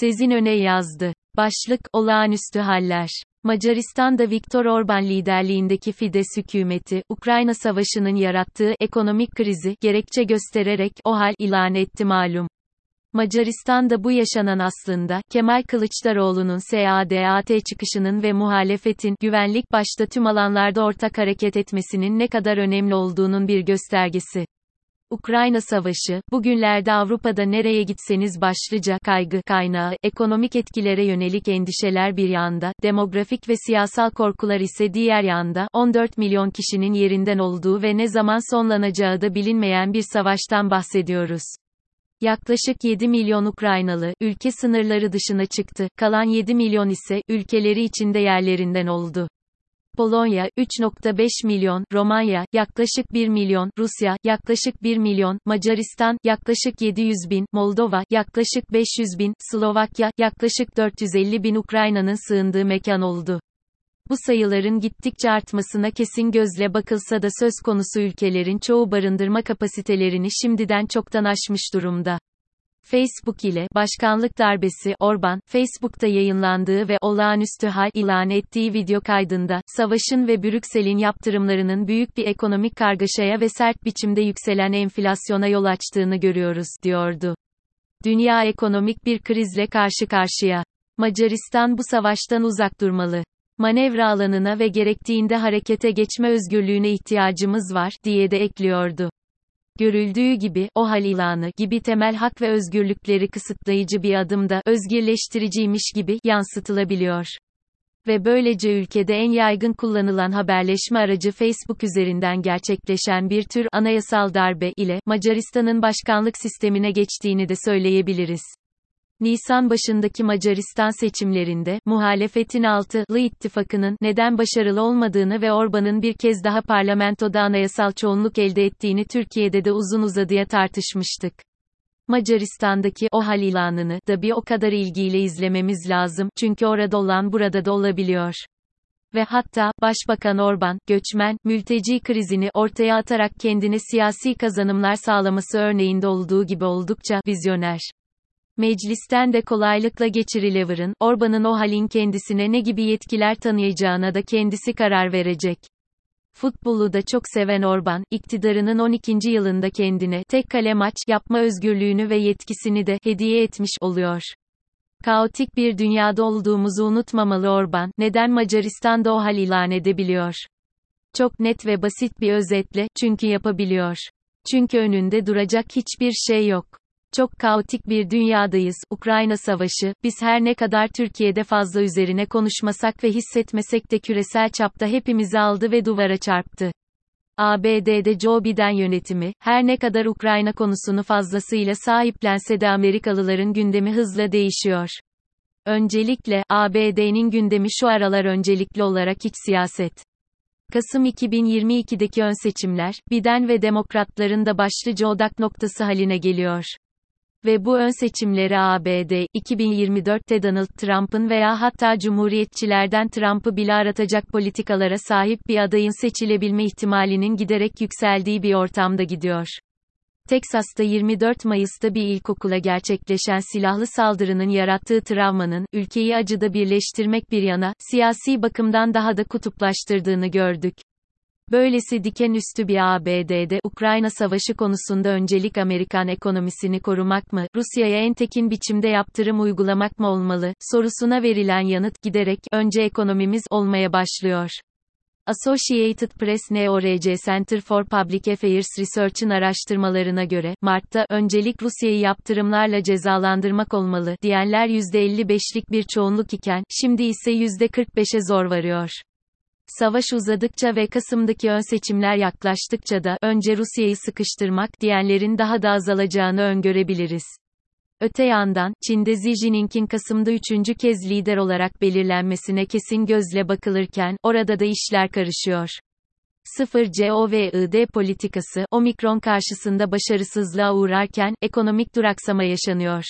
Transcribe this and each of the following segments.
Sezin Öne yazdı. Başlık, olağanüstü haller. Macaristan'da Viktor Orban liderliğindeki Fidesz hükümeti, Ukrayna Savaşı'nın yarattığı ekonomik krizi gerekçe göstererek o hal ilan etti malum. Macaristan'da bu yaşanan aslında, Kemal Kılıçdaroğlu'nun SADAT çıkışının ve muhalefetin, güvenlik başta tüm alanlarda ortak hareket etmesinin ne kadar önemli olduğunun bir göstergesi. Ukrayna Savaşı, bugünlerde Avrupa'da nereye gitseniz başlıca kaygı kaynağı, ekonomik etkilere yönelik endişeler bir yanda, demografik ve siyasal korkular ise diğer yanda, 14 milyon kişinin yerinden olduğu ve ne zaman sonlanacağı da bilinmeyen bir savaştan bahsediyoruz. Yaklaşık 7 milyon Ukraynalı, ülke sınırları dışına çıktı, kalan 7 milyon ise, ülkeleri içinde yerlerinden oldu. Polonya, 3.5 milyon, Romanya, yaklaşık 1 milyon, Rusya, yaklaşık 1 milyon, Macaristan, yaklaşık 700 bin, Moldova, yaklaşık 500 bin, Slovakya, yaklaşık 450 bin Ukrayna'nın sığındığı mekan oldu. Bu sayıların gittikçe artmasına kesin gözle bakılsa da söz konusu ülkelerin çoğu barındırma kapasitelerini şimdiden çoktan aşmış durumda. Facebook ile başkanlık darbesi Orban, Facebook'ta yayınlandığı ve olağanüstü hal ilan ettiği video kaydında, savaşın ve Brüksel'in yaptırımlarının büyük bir ekonomik kargaşaya ve sert biçimde yükselen enflasyona yol açtığını görüyoruz, diyordu. Dünya ekonomik bir krizle karşı karşıya. Macaristan bu savaştan uzak durmalı. Manevra alanına ve gerektiğinde harekete geçme özgürlüğüne ihtiyacımız var, diye de ekliyordu. Görüldüğü gibi, o hal ilanı gibi temel hak ve özgürlükleri kısıtlayıcı bir adımda özgürleştiriciymiş gibi yansıtılabiliyor. Ve böylece ülkede en yaygın kullanılan haberleşme aracı Facebook üzerinden gerçekleşen bir tür anayasal darbe ile Macaristan'ın başkanlık sistemine geçtiğini de söyleyebiliriz. Nisan başındaki Macaristan seçimlerinde, muhalefetin altılı ittifakının neden başarılı olmadığını ve Orban'ın bir kez daha parlamentoda anayasal çoğunluk elde ettiğini Türkiye'de de uzun uzadıya tartışmıştık. Macaristan'daki o hal ilanını da bir o kadar ilgiyle izlememiz lazım çünkü orada olan burada da olabiliyor. Ve hatta, Başbakan Orban, göçmen, mülteci krizini ortaya atarak kendine siyasi kazanımlar sağlaması örneğinde olduğu gibi oldukça vizyoner. Meclisten de kolaylıkla geçirilevirin, Orban'ın o halin kendisine ne gibi yetkiler tanıyacağına da kendisi karar verecek. Futbolu da çok seven Orban, iktidarının 12. yılında kendine tek kale maç yapma özgürlüğünü ve yetkisini de hediye etmiş oluyor. Kaotik bir dünyada olduğumuzu unutmamalı Orban, neden Macaristan'da o hal ilan edebiliyor? Çok net ve basit bir özetle, çünkü yapabiliyor. Çünkü önünde duracak hiçbir şey yok. Çok kaotik bir dünyadayız. Ukrayna Savaşı, biz her ne kadar Türkiye'de fazla üzerine konuşmasak ve hissetmesek de küresel çapta hepimizi aldı ve duvara çarptı. ABD'de Joe Biden yönetimi, her ne kadar Ukrayna konusunu fazlasıyla sahiplense de Amerikalıların gündemi hızla değişiyor. Öncelikle, ABD'nin gündemi şu aralar öncelikli olarak iç siyaset. Kasım 2022'deki ön seçimler, Biden ve demokratların da başlıca odak noktası haline geliyor. Ve bu ön seçimleri ABD, 2024'te Donald Trump'ın veya hatta Cumhuriyetçilerden Trump'ı bile aratacak politikalara sahip bir adayın seçilebilme ihtimalinin giderek yükseldiği bir ortamda gidiyor. Teksas'ta 24 Mayıs'ta bir ilkokula gerçekleşen silahlı saldırının yarattığı travmanın, ülkeyi acıda birleştirmek bir yana, siyasi bakımdan daha da kutuplaştırdığını gördük. Böylesi diken üstü bir ABD'de Ukrayna savaşı konusunda öncelik Amerikan ekonomisini korumak mı, Rusya'ya en tekin biçimde yaptırım uygulamak mı olmalı, sorusuna verilen yanıt giderek, önce ekonomimiz, olmaya başlıyor. Associated Press NEORC Center for Public Affairs Research'ın araştırmalarına göre, Mart'ta, öncelik Rusya'yı yaptırımlarla cezalandırmak olmalı, diyenler %55'lik bir çoğunluk iken, şimdi ise %45'e zor varıyor. Savaş uzadıkça ve Kasım'daki ön seçimler yaklaştıkça da önce Rusya'yı sıkıştırmak diyenlerin daha da azalacağını öngörebiliriz. Öte yandan, Çin'de Xi Jinping'in Kasım'da üçüncü kez lider olarak belirlenmesine kesin gözle bakılırken, orada da işler karışıyor. 0 COVID politikası, omikron karşısında başarısızlığa uğrarken, ekonomik duraksama yaşanıyor.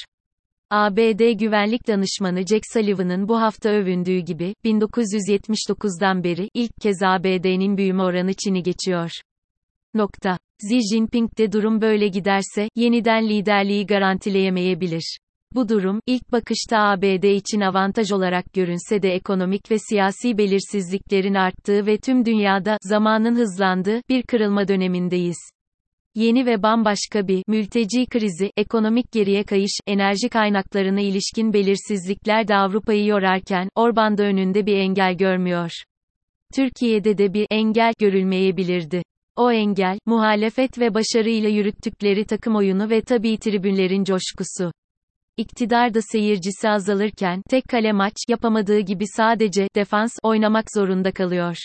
ABD Güvenlik Danışmanı Jack Sullivan'ın bu hafta övündüğü gibi, 1979'dan beri, ilk kez ABD'nin büyüme oranı Çin'i geçiyor. Nokta. Xi Jinping de durum böyle giderse, yeniden liderliği garantileyemeyebilir. Bu durum, ilk bakışta ABD için avantaj olarak görünse de ekonomik ve siyasi belirsizliklerin arttığı ve tüm dünyada, zamanın hızlandığı, bir kırılma dönemindeyiz. Yeni ve bambaşka bir mülteci krizi, ekonomik geriye kayış, enerji kaynaklarına ilişkin belirsizlikler de Avrupa'yı yorarken, Orban da önünde bir engel görmüyor. Türkiye'de de bir engel görülmeyebilirdi. O engel, muhalefet ve başarıyla yürüttükleri takım oyunu ve tabii tribünlerin coşkusu. İktidar da seyircisi azalırken, tek kale maç, yapamadığı gibi sadece, defans, oynamak zorunda kalıyor.